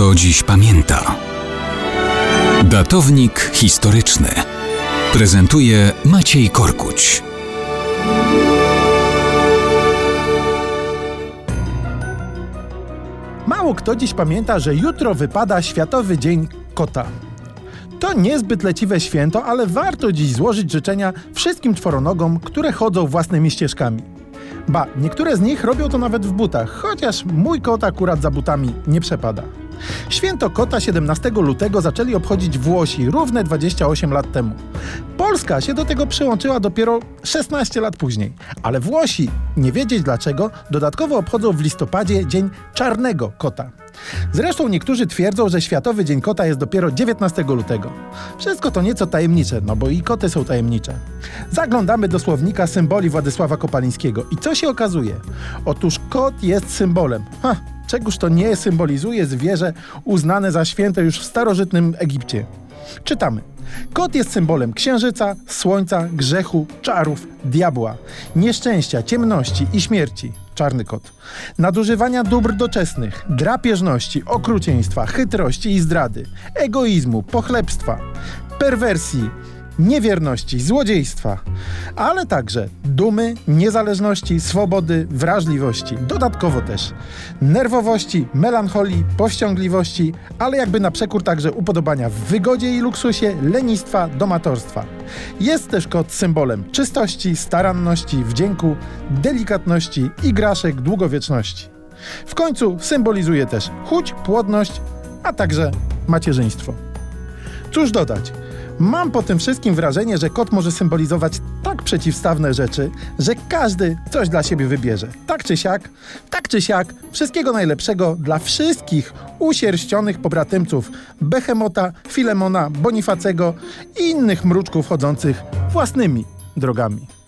kto dziś pamięta. Datownik historyczny prezentuje Maciej Korkuć. Mało kto dziś pamięta, że jutro wypada Światowy Dzień Kota. To niezbyt leciwe święto, ale warto dziś złożyć życzenia wszystkim czworonogom, które chodzą własnymi ścieżkami. Ba, niektóre z nich robią to nawet w butach, chociaż mój kot akurat za butami nie przepada. Święto kota 17 lutego zaczęli obchodzić Włosi równe 28 lat temu. Polska się do tego przyłączyła dopiero 16 lat później, ale Włosi, nie wiedzieć dlaczego, dodatkowo obchodzą w listopadzie Dzień Czarnego Kota. Zresztą niektórzy twierdzą, że Światowy Dzień Kota jest dopiero 19 lutego. Wszystko to nieco tajemnicze, no bo i koty są tajemnicze. Zaglądamy do słownika symboli Władysława Kopalińskiego i co się okazuje? Otóż kot jest symbolem. Ha, czegoż to nie symbolizuje zwierzę uznane za święte już w starożytnym Egipcie. Czytamy. Kot jest symbolem księżyca, słońca, grzechu, czarów, diabła, nieszczęścia, ciemności i śmierci. Czarny kot. Nadużywania dóbr doczesnych, drapieżności, okrucieństwa, chytrości i zdrady, egoizmu, pochlebstwa, perwersji, niewierności, złodziejstwa, ale także dumy, niezależności, swobody, wrażliwości, dodatkowo też nerwowości, melancholii, powściągliwości, ale jakby na przekór także upodobania w wygodzie i luksusie, lenistwa, domatorstwa. Jest też kot symbolem czystości, staranności, wdzięku, delikatności, igraszek, długowieczności. W końcu symbolizuje też chuć, płodność, a także macierzyństwo. Cóż dodać? Mam po tym wszystkim wrażenie, że kot może symbolizować tak przeciwstawne rzeczy, że każdy coś dla siebie wybierze. Tak czy siak, tak czy siak, wszystkiego najlepszego dla wszystkich usierścionych pobratymców Behemota, Filemona, Bonifacego i innych mruczków chodzących własnymi drogami.